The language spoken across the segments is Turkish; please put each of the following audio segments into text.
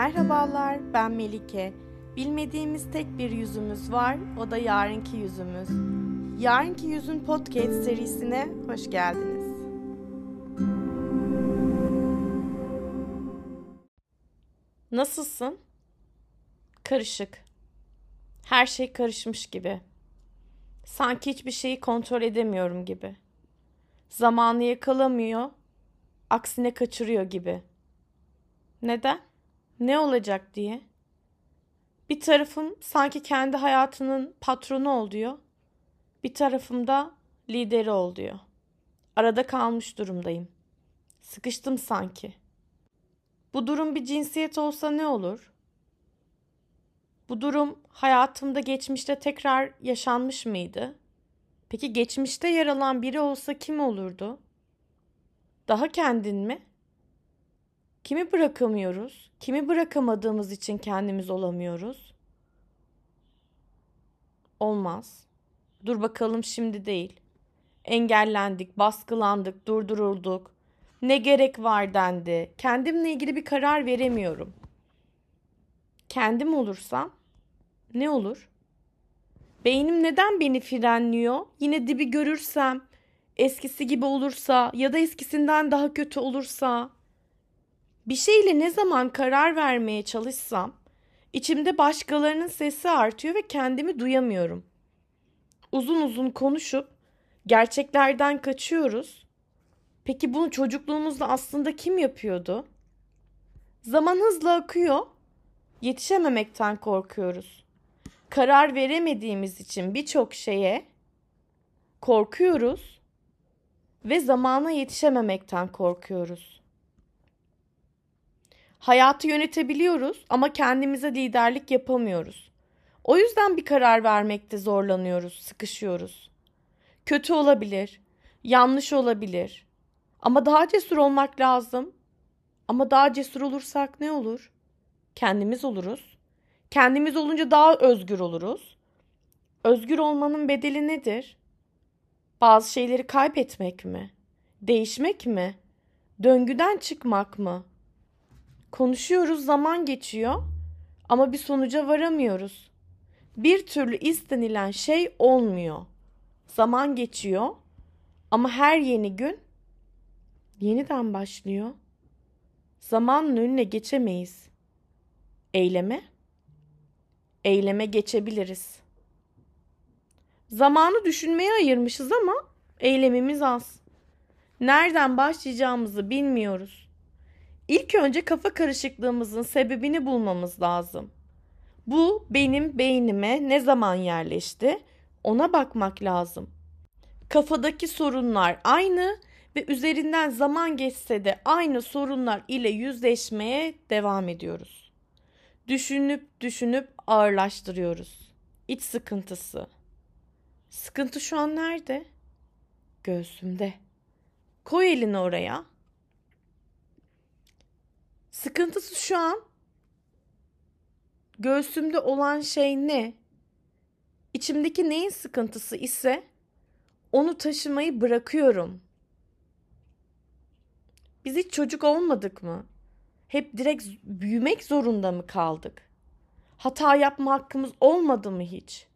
Merhabalar, ben Melike. Bilmediğimiz tek bir yüzümüz var, o da yarınki yüzümüz. Yarınki Yüzün Podcast serisine hoş geldiniz. Nasılsın? Karışık. Her şey karışmış gibi. Sanki hiçbir şeyi kontrol edemiyorum gibi. Zamanı yakalamıyor, aksine kaçırıyor gibi. Neden? Ne olacak diye. Bir tarafım sanki kendi hayatının patronu ol diyor. Bir tarafım da lideri ol diyor. Arada kalmış durumdayım. Sıkıştım sanki. Bu durum bir cinsiyet olsa ne olur? Bu durum hayatımda geçmişte tekrar yaşanmış mıydı? Peki geçmişte yer alan biri olsa kim olurdu? Daha kendin mi? Kimi bırakamıyoruz? Kimi bırakamadığımız için kendimiz olamıyoruz? Olmaz. Dur bakalım şimdi değil. Engellendik, baskılandık, durdurulduk. Ne gerek var dendi. Kendimle ilgili bir karar veremiyorum. Kendim olursam ne olur? Beynim neden beni frenliyor? Yine dibi görürsem, eskisi gibi olursa ya da eskisinden daha kötü olursa bir şeyle ne zaman karar vermeye çalışsam içimde başkalarının sesi artıyor ve kendimi duyamıyorum. Uzun uzun konuşup gerçeklerden kaçıyoruz. Peki bunu çocukluğumuzda aslında kim yapıyordu? Zaman hızla akıyor. Yetişememekten korkuyoruz. Karar veremediğimiz için birçok şeye korkuyoruz ve zamana yetişememekten korkuyoruz. Hayatı yönetebiliyoruz ama kendimize liderlik yapamıyoruz. O yüzden bir karar vermekte zorlanıyoruz, sıkışıyoruz. Kötü olabilir, yanlış olabilir. Ama daha cesur olmak lazım. Ama daha cesur olursak ne olur? Kendimiz oluruz. Kendimiz olunca daha özgür oluruz. Özgür olmanın bedeli nedir? Bazı şeyleri kaybetmek mi? Değişmek mi? Döngüden çıkmak mı? Konuşuyoruz, zaman geçiyor ama bir sonuca varamıyoruz. Bir türlü istenilen şey olmuyor. Zaman geçiyor ama her yeni gün yeniden başlıyor. Zamanın önüne geçemeyiz. Eyleme? Eyleme geçebiliriz. Zamanı düşünmeye ayırmışız ama eylemimiz az. Nereden başlayacağımızı bilmiyoruz. İlk önce kafa karışıklığımızın sebebini bulmamız lazım. Bu benim beynime ne zaman yerleşti? Ona bakmak lazım. Kafadaki sorunlar aynı ve üzerinden zaman geçse de aynı sorunlar ile yüzleşmeye devam ediyoruz. Düşünüp düşünüp ağırlaştırıyoruz. İç sıkıntısı. Sıkıntı şu an nerede? Göğsümde. Koy elini oraya. Sıkıntısı şu an göğsümde olan şey ne? İçimdeki neyin sıkıntısı ise onu taşımayı bırakıyorum. Biz hiç çocuk olmadık mı? Hep direkt büyümek zorunda mı kaldık? Hata yapma hakkımız olmadı mı hiç?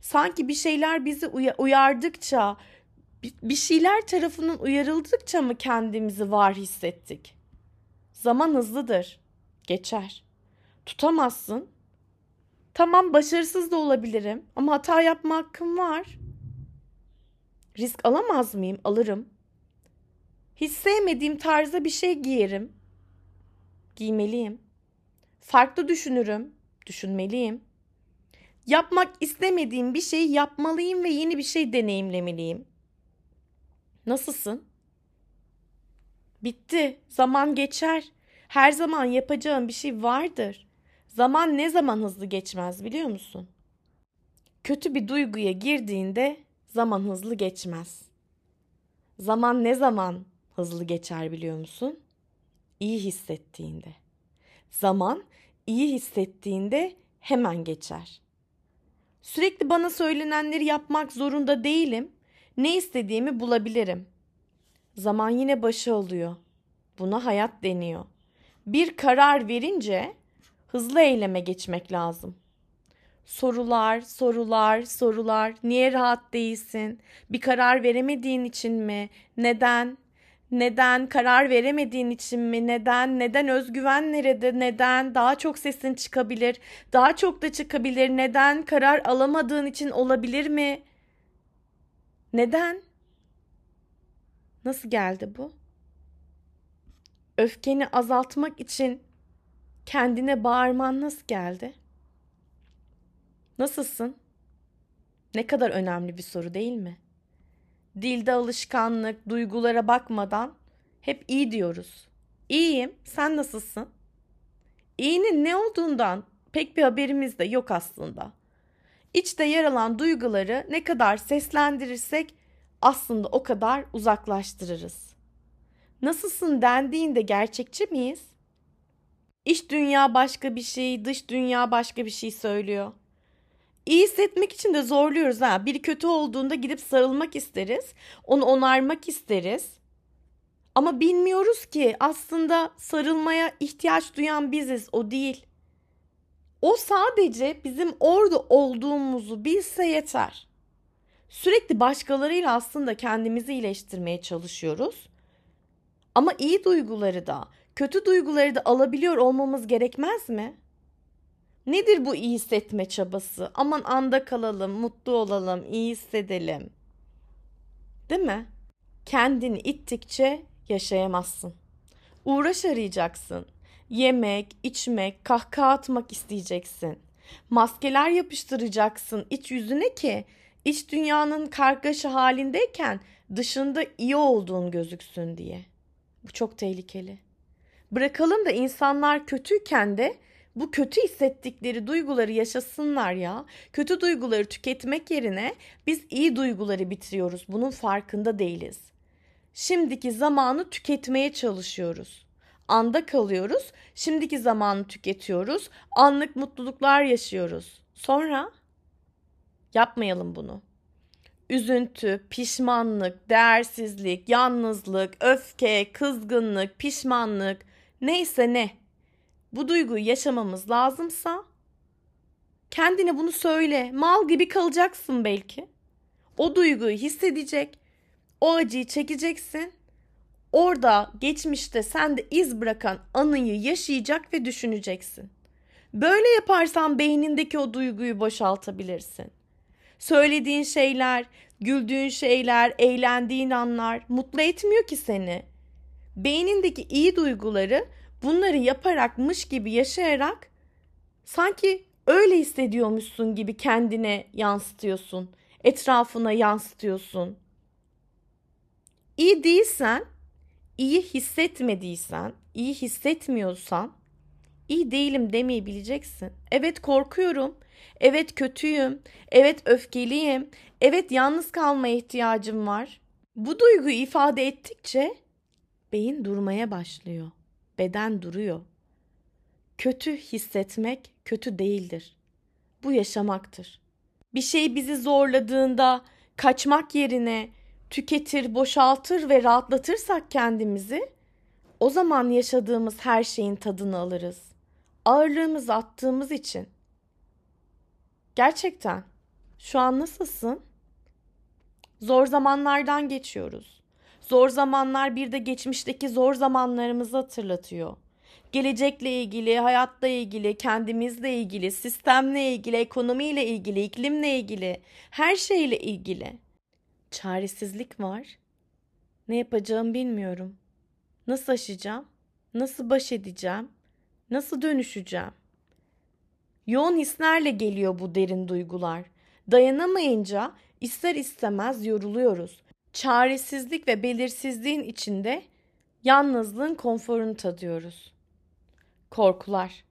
Sanki bir şeyler bizi uyardıkça, bir şeyler tarafından uyarıldıkça mı kendimizi var hissettik? Zaman hızlıdır. Geçer. Tutamazsın. Tamam başarısız da olabilirim ama hata yapma hakkım var. Risk alamaz mıyım? Alırım. Hiç sevmediğim tarzda bir şey giyerim. Giymeliyim. Farklı düşünürüm. Düşünmeliyim. Yapmak istemediğim bir şeyi yapmalıyım ve yeni bir şey deneyimlemeliyim. Nasılsın? Bitti. Zaman geçer. Her zaman yapacağım bir şey vardır. Zaman ne zaman hızlı geçmez biliyor musun? Kötü bir duyguya girdiğinde zaman hızlı geçmez. Zaman ne zaman hızlı geçer biliyor musun? İyi hissettiğinde. Zaman iyi hissettiğinde hemen geçer. Sürekli bana söylenenleri yapmak zorunda değilim. Ne istediğimi bulabilirim. Zaman yine başı alıyor. Buna hayat deniyor. Bir karar verince hızlı eyleme geçmek lazım. Sorular, sorular, sorular. Niye rahat değilsin? Bir karar veremediğin için mi? Neden? Neden karar veremediğin için mi? Neden? Neden özgüven nerede? Neden? Daha çok sesin çıkabilir. Daha çok da çıkabilir. Neden? Karar alamadığın için olabilir mi? Neden? Nasıl geldi bu? Öfkeni azaltmak için kendine bağırman nasıl geldi? Nasılsın? Ne kadar önemli bir soru değil mi? Dilde alışkanlık, duygulara bakmadan hep iyi diyoruz. İyiyim, sen nasılsın? İyinin ne olduğundan pek bir haberimiz de yok aslında. İçte yer alan duyguları ne kadar seslendirirsek aslında o kadar uzaklaştırırız. Nasılsın dendiğinde gerçekçi miyiz? İç dünya başka bir şey, dış dünya başka bir şey söylüyor. İyi hissetmek için de zorluyoruz ha. Biri kötü olduğunda gidip sarılmak isteriz. Onu onarmak isteriz. Ama bilmiyoruz ki aslında sarılmaya ihtiyaç duyan biziz, o değil. O sadece bizim orada olduğumuzu bilse yeter. Sürekli başkalarıyla aslında kendimizi iyileştirmeye çalışıyoruz. Ama iyi duyguları da, kötü duyguları da alabiliyor olmamız gerekmez mi? Nedir bu iyi hissetme çabası? Aman anda kalalım, mutlu olalım, iyi hissedelim. Değil mi? Kendini ittikçe yaşayamazsın. Uğraş arayacaksın. Yemek, içmek, kahkaha atmak isteyeceksin. Maskeler yapıştıracaksın iç yüzüne ki iç dünyanın kargaşa halindeyken dışında iyi olduğun gözüksün diye. Bu çok tehlikeli. Bırakalım da insanlar kötüyken de bu kötü hissettikleri duyguları yaşasınlar ya. Kötü duyguları tüketmek yerine biz iyi duyguları bitiriyoruz. Bunun farkında değiliz. Şimdiki zamanı tüketmeye çalışıyoruz. Anda kalıyoruz. Şimdiki zamanı tüketiyoruz. Anlık mutluluklar yaşıyoruz. Sonra yapmayalım bunu. Üzüntü, pişmanlık, değersizlik, yalnızlık, öfke, kızgınlık, pişmanlık neyse ne bu duyguyu yaşamamız lazımsa kendine bunu söyle. Mal gibi kalacaksın belki. O duyguyu hissedecek. O acıyı çekeceksin. Orada geçmişte sende iz bırakan anıyı yaşayacak ve düşüneceksin. Böyle yaparsan beynindeki o duyguyu boşaltabilirsin. Söylediğin şeyler, güldüğün şeyler, eğlendiğin anlar mutlu etmiyor ki seni. Beynindeki iyi duyguları bunları yaparakmış gibi yaşayarak sanki öyle hissediyormuşsun gibi kendine yansıtıyorsun. Etrafına yansıtıyorsun. İyi değilsen, iyi hissetmediysen, iyi hissetmiyorsan iyi değilim demeyi bileceksin. Evet korkuyorum. Evet kötüyüm. Evet öfkeliyim. Evet yalnız kalmaya ihtiyacım var. Bu duyguyu ifade ettikçe beyin durmaya başlıyor beden duruyor. Kötü hissetmek kötü değildir. Bu yaşamaktır. Bir şey bizi zorladığında kaçmak yerine tüketir, boşaltır ve rahatlatırsak kendimizi o zaman yaşadığımız her şeyin tadını alırız. Ağırlığımızı attığımız için. Gerçekten şu an nasılsın? Zor zamanlardan geçiyoruz. Zor zamanlar bir de geçmişteki zor zamanlarımızı hatırlatıyor. Gelecekle ilgili, hayatla ilgili, kendimizle ilgili, sistemle ilgili, ekonomiyle ilgili, iklimle ilgili, her şeyle ilgili. Çaresizlik var. Ne yapacağım bilmiyorum. Nasıl aşacağım? Nasıl baş edeceğim? Nasıl dönüşeceğim? Yoğun hislerle geliyor bu derin duygular. Dayanamayınca ister istemez yoruluyoruz çaresizlik ve belirsizliğin içinde yalnızlığın konforunu tadıyoruz. Korkular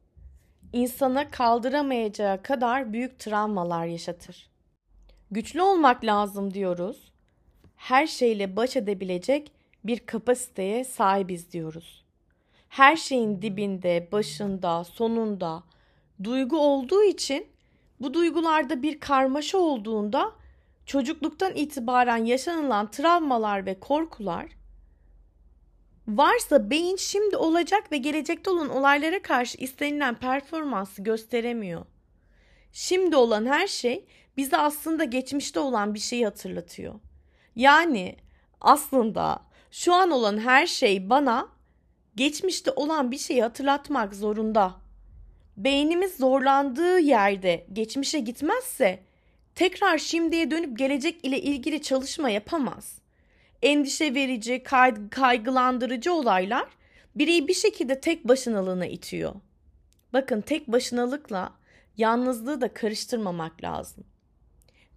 insana kaldıramayacağı kadar büyük travmalar yaşatır. Güçlü olmak lazım diyoruz. Her şeyle baş edebilecek bir kapasiteye sahibiz diyoruz. Her şeyin dibinde, başında, sonunda duygu olduğu için bu duygularda bir karmaşa olduğunda çocukluktan itibaren yaşanılan travmalar ve korkular Varsa beyin şimdi olacak ve gelecekte olan olaylara karşı istenilen performansı gösteremiyor. Şimdi olan her şey bize aslında geçmişte olan bir şeyi hatırlatıyor. Yani aslında şu an olan her şey bana geçmişte olan bir şeyi hatırlatmak zorunda. Beynimiz zorlandığı yerde geçmişe gitmezse tekrar şimdiye dönüp gelecek ile ilgili çalışma yapamaz. Endişe verici, kay- kaygılandırıcı olaylar bireyi bir şekilde tek başınalığına itiyor. Bakın tek başınalıkla yalnızlığı da karıştırmamak lazım.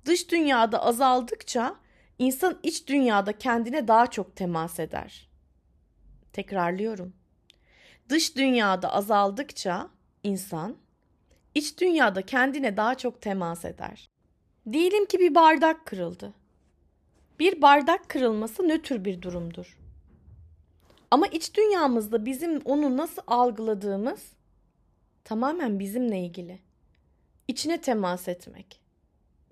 Dış dünyada azaldıkça insan iç dünyada kendine daha çok temas eder. Tekrarlıyorum. Dış dünyada azaldıkça insan iç dünyada kendine daha çok temas eder. Diyelim ki bir bardak kırıldı. Bir bardak kırılması nötr bir durumdur. Ama iç dünyamızda bizim onu nasıl algıladığımız tamamen bizimle ilgili. İçine temas etmek.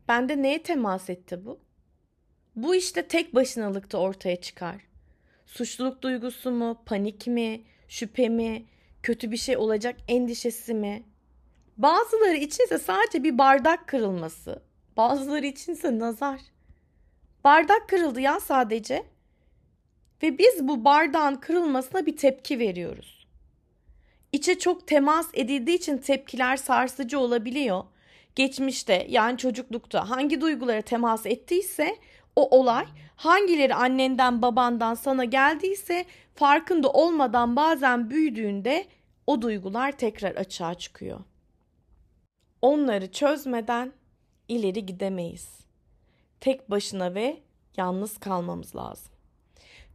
Bende neye temas etti bu? Bu işte tek başınalıkta ortaya çıkar. Suçluluk duygusu mu, panik mi, şüphe mi, kötü bir şey olacak endişesi mi? Bazıları içinse sadece bir bardak kırılması, bazıları içinse nazar. Bardak kırıldı ya sadece. Ve biz bu bardağın kırılmasına bir tepki veriyoruz. İçe çok temas edildiği için tepkiler sarsıcı olabiliyor. Geçmişte yani çocuklukta hangi duygulara temas ettiyse o olay hangileri annenden babandan sana geldiyse farkında olmadan bazen büyüdüğünde o duygular tekrar açığa çıkıyor. Onları çözmeden ileri gidemeyiz. Tek başına ve yalnız kalmamız lazım.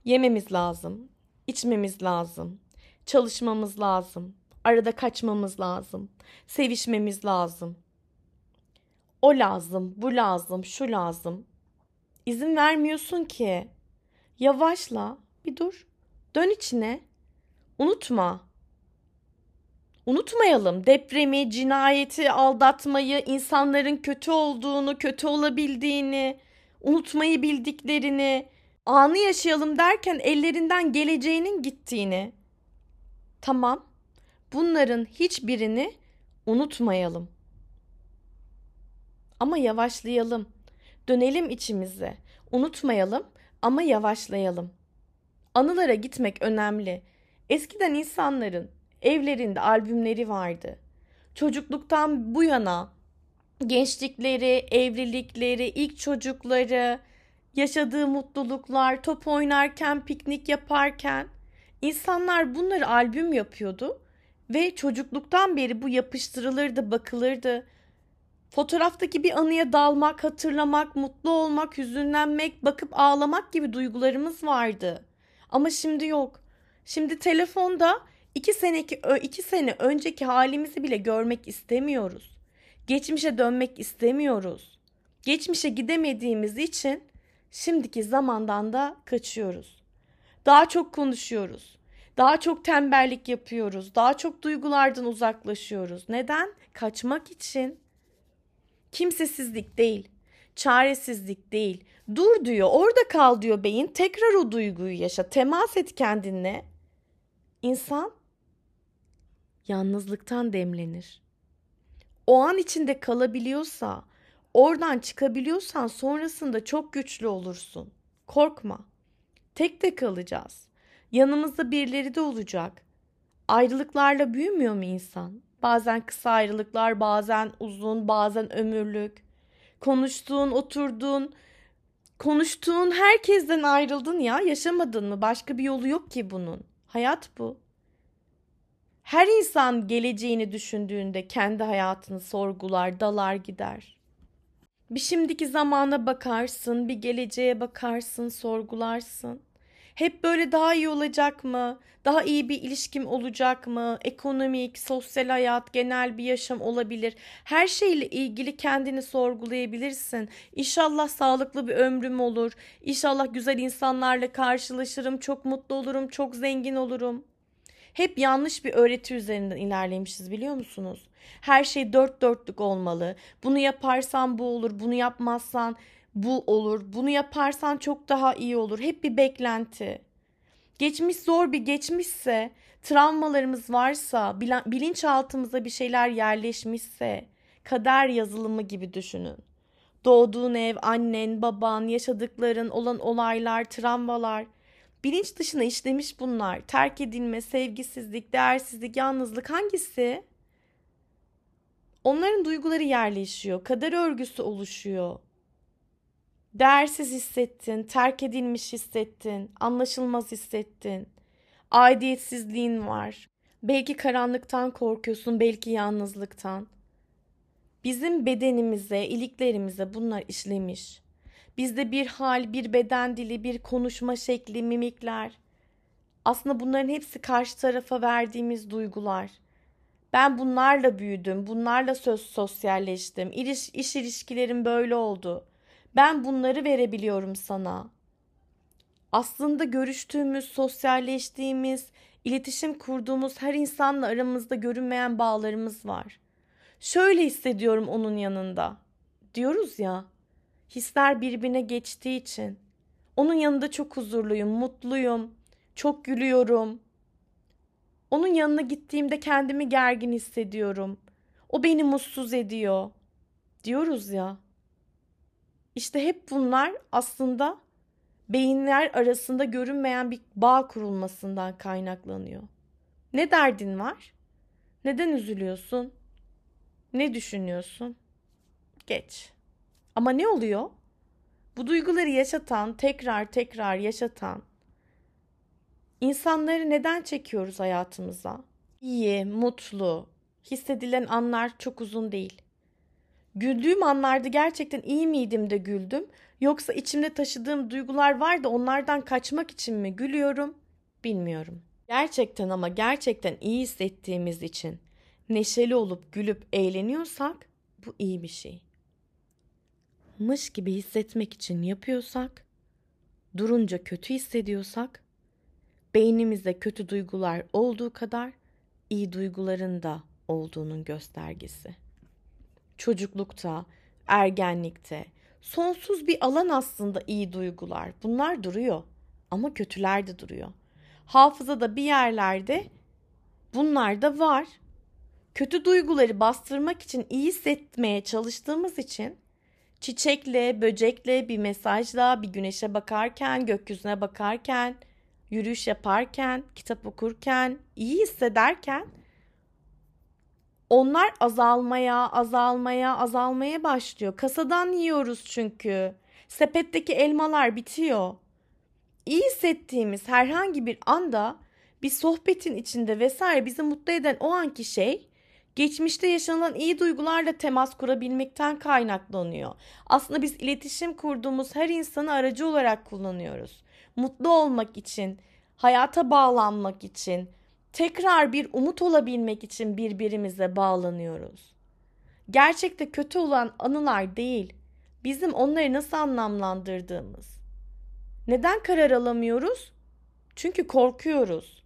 Yememiz lazım, içmemiz lazım, çalışmamız lazım, arada kaçmamız lazım, sevişmemiz lazım. O lazım, bu lazım, şu lazım. İzin vermiyorsun ki. Yavaşla, bir dur. Dön içine. Unutma. Unutmayalım depremi, cinayeti, aldatmayı, insanların kötü olduğunu, kötü olabildiğini, unutmayı bildiklerini, anı yaşayalım derken ellerinden geleceğinin gittiğini. Tamam. Bunların hiçbirini unutmayalım. Ama yavaşlayalım. Dönelim içimize. Unutmayalım ama yavaşlayalım. Anılara gitmek önemli. Eskiden insanların evlerinde albümleri vardı. Çocukluktan bu yana gençlikleri, evlilikleri, ilk çocukları, yaşadığı mutluluklar, top oynarken, piknik yaparken insanlar bunları albüm yapıyordu ve çocukluktan beri bu yapıştırılırdı, bakılırdı. Fotoğraftaki bir anıya dalmak, hatırlamak, mutlu olmak, hüzünlenmek, bakıp ağlamak gibi duygularımız vardı. Ama şimdi yok. Şimdi telefonda iki, seneki, iki sene önceki halimizi bile görmek istemiyoruz. Geçmişe dönmek istemiyoruz. Geçmişe gidemediğimiz için şimdiki zamandan da kaçıyoruz. Daha çok konuşuyoruz. Daha çok tembellik yapıyoruz. Daha çok duygulardan uzaklaşıyoruz. Neden? Kaçmak için. Kimsesizlik değil, çaresizlik değil. Dur diyor, orada kal diyor beyin. Tekrar o duyguyu yaşa, temas et kendinle. İnsan yalnızlıktan demlenir. O an içinde kalabiliyorsa, oradan çıkabiliyorsan sonrasında çok güçlü olursun. Korkma. Tek de kalacağız. Yanımızda birileri de olacak. Ayrılıklarla büyümüyor mu insan? Bazen kısa ayrılıklar, bazen uzun, bazen ömürlük. Konuştuğun, oturduğun, konuştuğun herkesten ayrıldın ya. Yaşamadın mı? Başka bir yolu yok ki bunun. Hayat bu. Her insan geleceğini düşündüğünde kendi hayatını sorgular, dalar gider. Bir şimdiki zamana bakarsın, bir geleceğe bakarsın, sorgularsın. Hep böyle daha iyi olacak mı? Daha iyi bir ilişkim olacak mı? Ekonomik, sosyal hayat, genel bir yaşam olabilir. Her şeyle ilgili kendini sorgulayabilirsin. İnşallah sağlıklı bir ömrüm olur. İnşallah güzel insanlarla karşılaşırım, çok mutlu olurum, çok zengin olurum. Hep yanlış bir öğreti üzerinden ilerlemişiz biliyor musunuz? Her şey dört dörtlük olmalı. Bunu yaparsan bu olur, bunu yapmazsan bu olur. Bunu yaparsan çok daha iyi olur. Hep bir beklenti. Geçmiş zor bir geçmişse, travmalarımız varsa, bilinçaltımıza bir şeyler yerleşmişse, kader yazılımı gibi düşünün. Doğduğun ev, annen, baban, yaşadıkların, olan olaylar, travmalar. Bilinç dışına işlemiş bunlar. Terk edilme, sevgisizlik, değersizlik, yalnızlık hangisi? Onların duyguları yerleşiyor. Kader örgüsü oluşuyor. Değersiz hissettin, terk edilmiş hissettin, anlaşılmaz hissettin. Aidiyetsizliğin var. Belki karanlıktan korkuyorsun, belki yalnızlıktan. Bizim bedenimize, iliklerimize bunlar işlemiş. Bizde bir hal, bir beden dili, bir konuşma şekli, mimikler. Aslında bunların hepsi karşı tarafa verdiğimiz duygular. Ben bunlarla büyüdüm, bunlarla söz sosyalleştim. İş, iş ilişkilerim böyle oldu. Ben bunları verebiliyorum sana. Aslında görüştüğümüz, sosyalleştiğimiz, iletişim kurduğumuz her insanla aramızda görünmeyen bağlarımız var. Şöyle hissediyorum onun yanında. Diyoruz ya. Hisler birbirine geçtiği için. Onun yanında çok huzurluyum, mutluyum, çok gülüyorum. Onun yanına gittiğimde kendimi gergin hissediyorum. O beni mutsuz ediyor. Diyoruz ya. İşte hep bunlar aslında beyinler arasında görünmeyen bir bağ kurulmasından kaynaklanıyor. Ne derdin var? Neden üzülüyorsun? Ne düşünüyorsun? Geç. Ama ne oluyor? Bu duyguları yaşatan, tekrar tekrar yaşatan insanları neden çekiyoruz hayatımıza? İyi, mutlu, hissedilen anlar çok uzun değil. Güldüğüm anlarda gerçekten iyi miydim de güldüm yoksa içimde taşıdığım duygular var da onlardan kaçmak için mi gülüyorum bilmiyorum. Gerçekten ama gerçekten iyi hissettiğimiz için neşeli olup gülüp eğleniyorsak bu iyi bir şey. Mış gibi hissetmek için yapıyorsak, durunca kötü hissediyorsak, beynimizde kötü duygular olduğu kadar iyi duyguların da olduğunun göstergesi. Çocuklukta, ergenlikte, sonsuz bir alan aslında iyi duygular. Bunlar duruyor ama kötüler de duruyor. Hafızada bir yerlerde bunlar da var kötü duyguları bastırmak için iyi hissetmeye çalıştığımız için çiçekle, böcekle, bir mesajla, bir güneşe bakarken, gökyüzüne bakarken, yürüyüş yaparken, kitap okurken, iyi hissederken onlar azalmaya, azalmaya, azalmaya başlıyor. Kasadan yiyoruz çünkü. Sepetteki elmalar bitiyor. İyi hissettiğimiz herhangi bir anda bir sohbetin içinde vesaire bizi mutlu eden o anki şey geçmişte yaşanılan iyi duygularla temas kurabilmekten kaynaklanıyor. Aslında biz iletişim kurduğumuz her insanı aracı olarak kullanıyoruz. Mutlu olmak için, hayata bağlanmak için, tekrar bir umut olabilmek için birbirimize bağlanıyoruz. Gerçekte kötü olan anılar değil, bizim onları nasıl anlamlandırdığımız. Neden karar alamıyoruz? Çünkü korkuyoruz.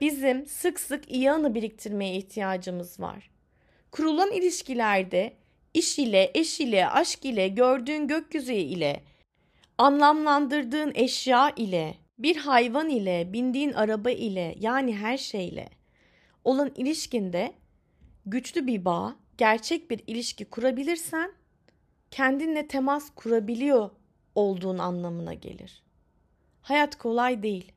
Bizim sık sık iyi anı biriktirmeye ihtiyacımız var. Kurulan ilişkilerde iş ile, eş ile, aşk ile, gördüğün gökyüzü ile, anlamlandırdığın eşya ile, bir hayvan ile, bindiğin araba ile yani her şeyle olan ilişkinde güçlü bir bağ, gerçek bir ilişki kurabilirsen kendinle temas kurabiliyor olduğun anlamına gelir. Hayat kolay değil.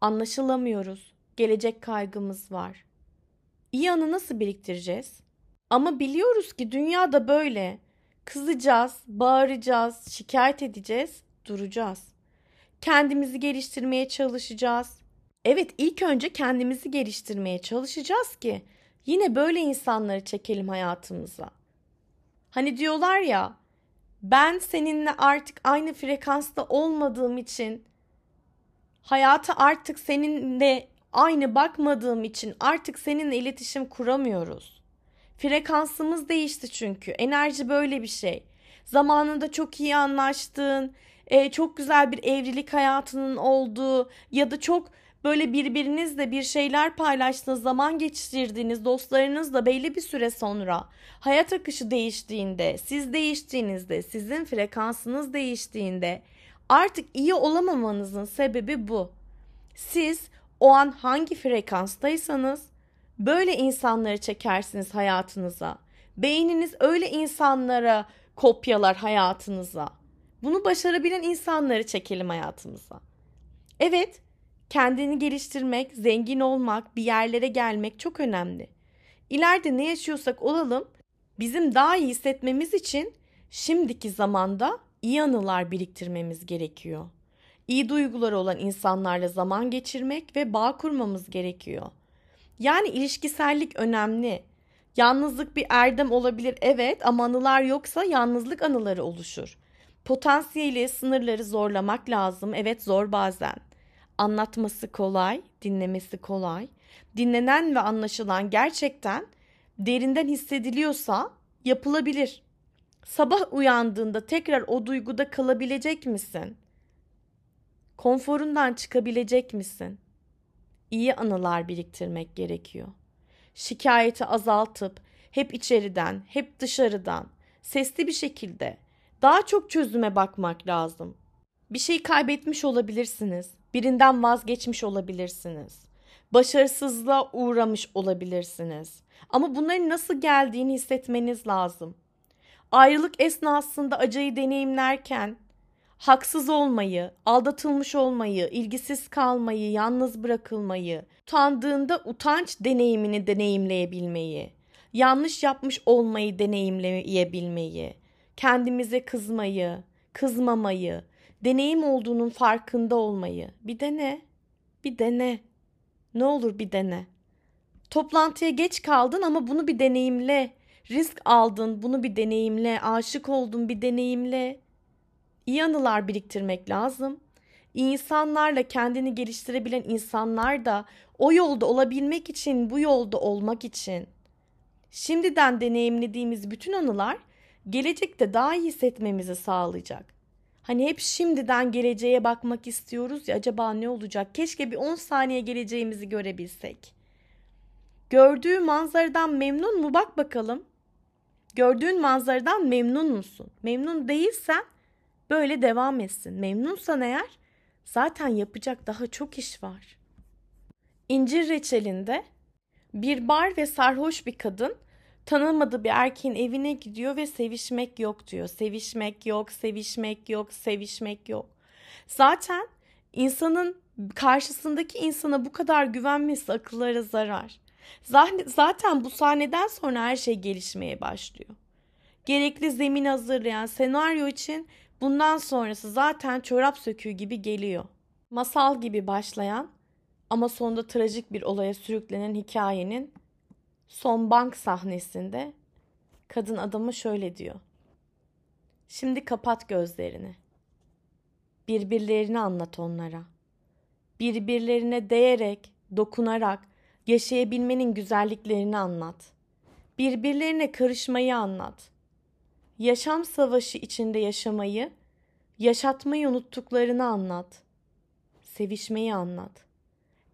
Anlaşılamıyoruz. Gelecek kaygımız var. İyi anı nasıl biriktireceğiz? Ama biliyoruz ki dünyada böyle. Kızacağız, bağıracağız, şikayet edeceğiz, duracağız. Kendimizi geliştirmeye çalışacağız. Evet, ilk önce kendimizi geliştirmeye çalışacağız ki yine böyle insanları çekelim hayatımıza. Hani diyorlar ya, ben seninle artık aynı frekansta olmadığım için hayata artık seninle aynı bakmadığım için artık seninle iletişim kuramıyoruz. Frekansımız değişti çünkü. Enerji böyle bir şey. Zamanında çok iyi anlaştığın, e, çok güzel bir evlilik hayatının olduğu ya da çok böyle birbirinizle bir şeyler paylaştığınız, zaman geçirdiğiniz dostlarınızla belli bir süre sonra hayat akışı değiştiğinde, siz değiştiğinizde, sizin frekansınız değiştiğinde Artık iyi olamamanızın sebebi bu. Siz o an hangi frekanstaysanız böyle insanları çekersiniz hayatınıza. Beyniniz öyle insanlara kopyalar hayatınıza. Bunu başarabilen insanları çekelim hayatımıza. Evet, kendini geliştirmek, zengin olmak, bir yerlere gelmek çok önemli. İleride ne yaşıyorsak olalım, bizim daha iyi hissetmemiz için şimdiki zamanda iyi anılar biriktirmemiz gerekiyor. İyi duyguları olan insanlarla zaman geçirmek ve bağ kurmamız gerekiyor. Yani ilişkisellik önemli. Yalnızlık bir erdem olabilir evet ama anılar yoksa yalnızlık anıları oluşur. Potansiyeli, sınırları zorlamak lazım. Evet zor bazen. Anlatması kolay, dinlemesi kolay. Dinlenen ve anlaşılan gerçekten derinden hissediliyorsa yapılabilir. Sabah uyandığında tekrar o duyguda kalabilecek misin? Konforundan çıkabilecek misin? İyi anılar biriktirmek gerekiyor. Şikayeti azaltıp hep içeriden, hep dışarıdan, sesli bir şekilde daha çok çözüme bakmak lazım. Bir şey kaybetmiş olabilirsiniz. Birinden vazgeçmiş olabilirsiniz. Başarısızlığa uğramış olabilirsiniz. Ama bunların nasıl geldiğini hissetmeniz lazım. Ayrılık esnasında acıyı deneyimlerken haksız olmayı, aldatılmış olmayı, ilgisiz kalmayı, yalnız bırakılmayı, utandığında utanç deneyimini deneyimleyebilmeyi, yanlış yapmış olmayı deneyimleyebilmeyi, kendimize kızmayı, kızmamayı, deneyim olduğunun farkında olmayı. Bir dene, bir dene. Ne olur bir dene. Toplantıya geç kaldın ama bunu bir deneyimle. Risk aldın, bunu bir deneyimle. Aşık oldun, bir deneyimle. İyi anılar biriktirmek lazım. İnsanlarla kendini geliştirebilen insanlar da o yolda olabilmek için, bu yolda olmak için. Şimdiden deneyimlediğimiz bütün anılar gelecekte daha iyi hissetmemizi sağlayacak. Hani hep şimdiden geleceğe bakmak istiyoruz ya acaba ne olacak? Keşke bir 10 saniye geleceğimizi görebilsek. Gördüğü manzaradan memnun mu? Bak bakalım. Gördüğün manzaradan memnun musun? Memnun değilsen böyle devam etsin. Memnunsan eğer zaten yapacak daha çok iş var. İncir reçelinde bir bar ve sarhoş bir kadın tanımadığı bir erkeğin evine gidiyor ve sevişmek yok diyor. Sevişmek yok, sevişmek yok, sevişmek yok. Zaten insanın karşısındaki insana bu kadar güvenmesi akıllara zarar. Zaten bu sahneden sonra her şey gelişmeye başlıyor. Gerekli zemin hazırlayan senaryo için bundan sonrası zaten çorap söküğü gibi geliyor. Masal gibi başlayan ama sonunda trajik bir olaya sürüklenen hikayenin son bank sahnesinde kadın adamı şöyle diyor. Şimdi kapat gözlerini. Birbirlerini anlat onlara. Birbirlerine değerek, dokunarak yaşayabilmenin güzelliklerini anlat. Birbirlerine karışmayı anlat. Yaşam savaşı içinde yaşamayı, yaşatmayı unuttuklarını anlat. Sevişmeyi anlat.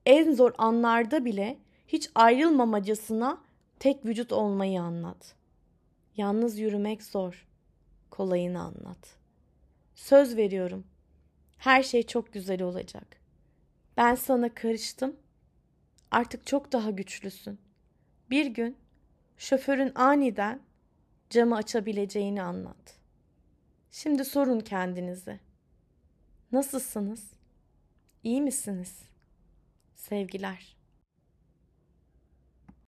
En zor anlarda bile hiç ayrılmamacasına tek vücut olmayı anlat. Yalnız yürümek zor. Kolayını anlat. Söz veriyorum. Her şey çok güzel olacak. Ben sana karıştım. Artık çok daha güçlüsün. Bir gün şoförün aniden camı açabileceğini anlat. Şimdi sorun kendinize. Nasılsınız? İyi misiniz? Sevgiler.